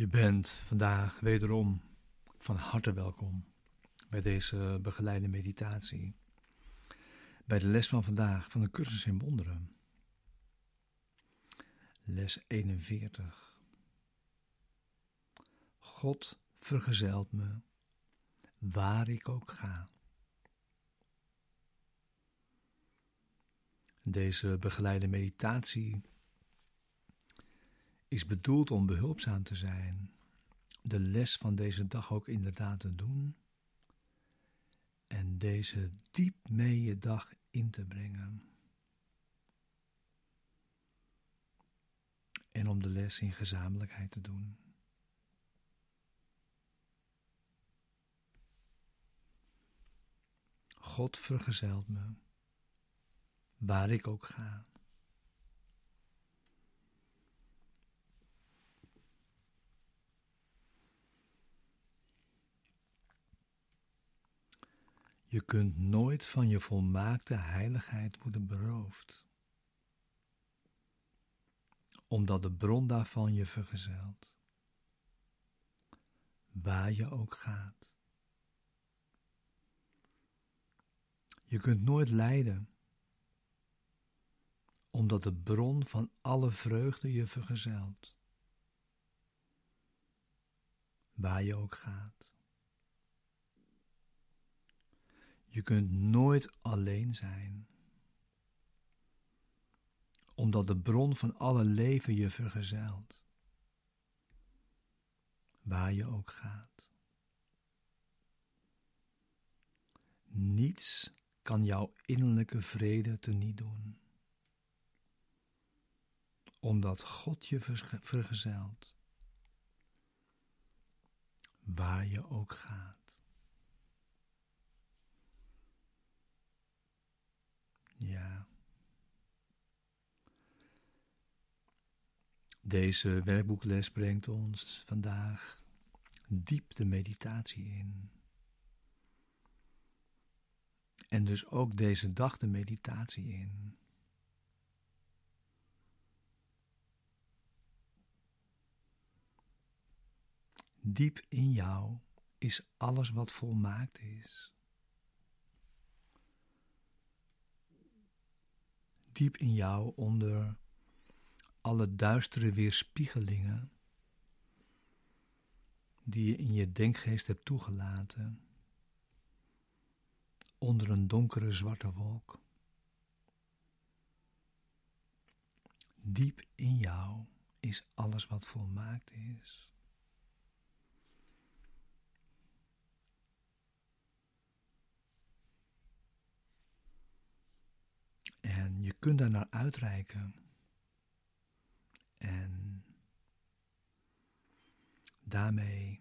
Je bent vandaag wederom van harte welkom bij deze begeleide meditatie. Bij de les van vandaag van de cursus in wonderen. Les 41. God vergezelt me waar ik ook ga. Deze begeleide meditatie is bedoeld om behulpzaam te zijn, de les van deze dag ook inderdaad te doen en deze diep mee je dag in te brengen. En om de les in gezamenlijkheid te doen. God vergezelt me, waar ik ook ga. Je kunt nooit van je volmaakte heiligheid worden beroofd, omdat de bron daarvan je vergezelt, waar je ook gaat. Je kunt nooit lijden, omdat de bron van alle vreugde je vergezelt, waar je ook gaat. Je kunt nooit alleen zijn, omdat de bron van alle leven je vergezelt, waar je ook gaat. Niets kan jouw innerlijke vrede teniet doen, omdat God je vergezelt, waar je ook gaat. Deze werkboekles brengt ons vandaag diep de meditatie in. En dus ook deze dag de meditatie in. Diep in jou is alles wat volmaakt is. diep in jou onder alle duistere weerspiegelingen die je in je denkgeest hebt toegelaten, onder een donkere zwarte wolk. Diep in jou is alles wat volmaakt is. En je kunt daar naar uitreiken. Daarmee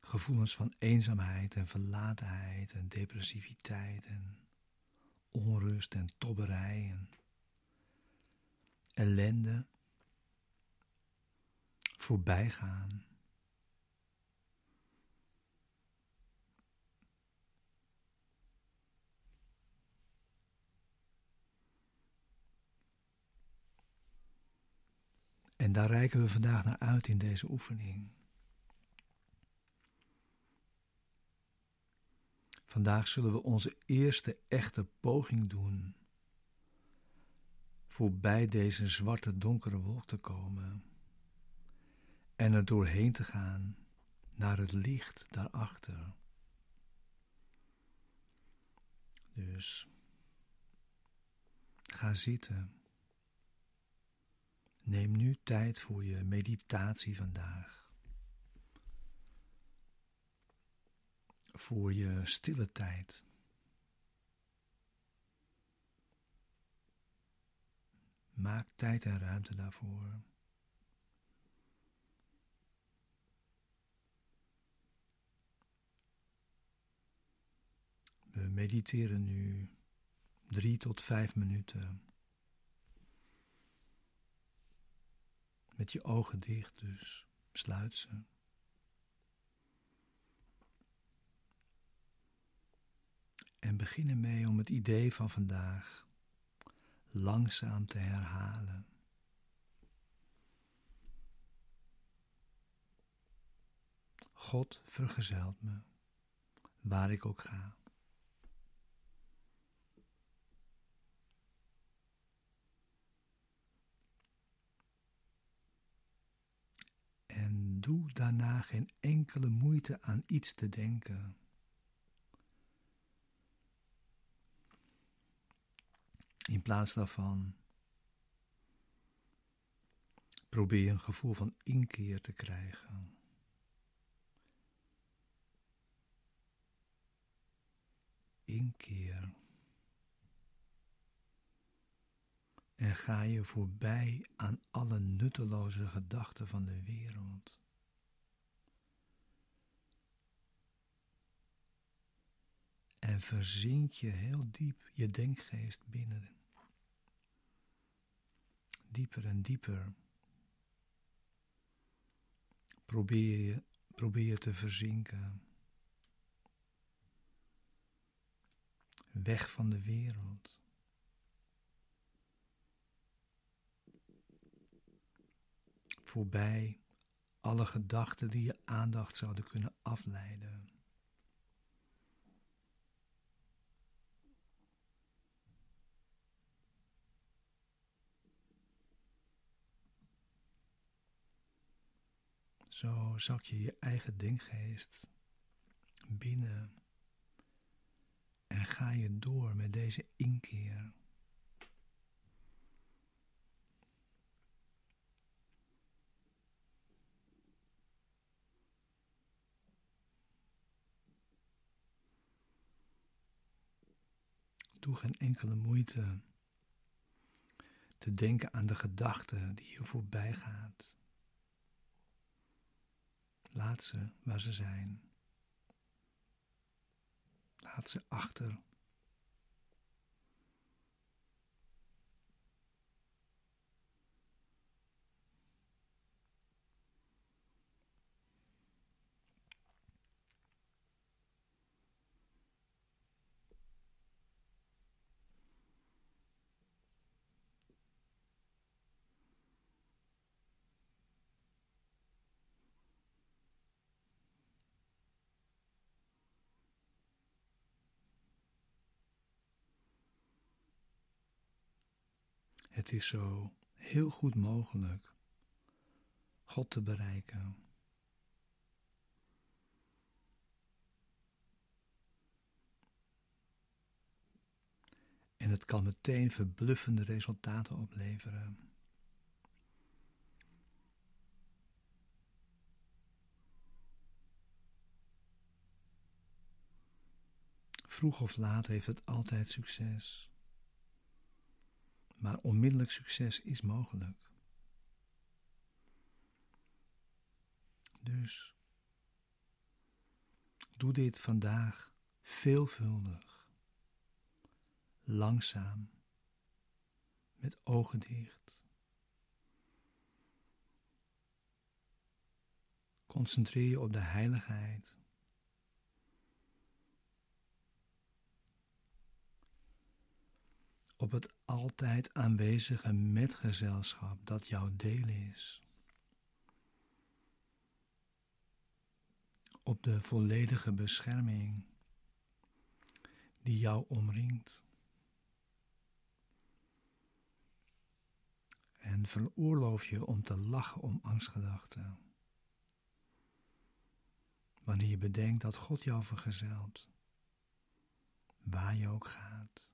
gevoelens van eenzaamheid en verlatenheid en depressiviteit en onrust en tobberij en ellende voorbij daar reiken we vandaag naar uit in deze oefening. Vandaag zullen we onze eerste echte poging doen voorbij deze zwarte donkere wolk te komen en er doorheen te gaan naar het licht daarachter. Dus ga zitten. Neem nu tijd voor je meditatie vandaag. Voor je stille tijd. Maak tijd en ruimte daarvoor. We mediteren nu drie tot vijf minuten. Met je ogen dicht, dus sluit ze. En begin ermee om het idee van vandaag langzaam te herhalen. God vergezelt me, waar ik ook ga. En doe daarna geen enkele moeite aan iets te denken. In plaats daarvan probeer een gevoel van inkeer te krijgen. Inkeer. En ga je voorbij aan alle nutteloze gedachten van de wereld. En verzink je heel diep je denkgeest binnen. Dieper en dieper. Probeer je, probeer te verzinken. Weg van de wereld. Voorbij alle gedachten die je aandacht zouden kunnen afleiden. Zo zak je je eigen denkgeest binnen en ga je door met deze inkeer. Doe geen enkele moeite te denken aan de gedachte die je voorbij gaat. Laat ze waar ze zijn. Laat ze achter. Het is zo heel goed mogelijk God te bereiken. En het kan meteen verbluffende resultaten opleveren. Vroeg of laat heeft het altijd succes maar onmiddellijk succes is mogelijk. Dus doe dit vandaag veelvuldig, langzaam, met ogen dicht. Concentreer je op de heiligheid op het altijd aanwezige metgezelschap dat jouw deel is. Op de volledige bescherming die jou omringt. En veroorloof je om te lachen om angstgedachten. Wanneer je bedenkt dat God jou vergezelt, waar je ook gaat.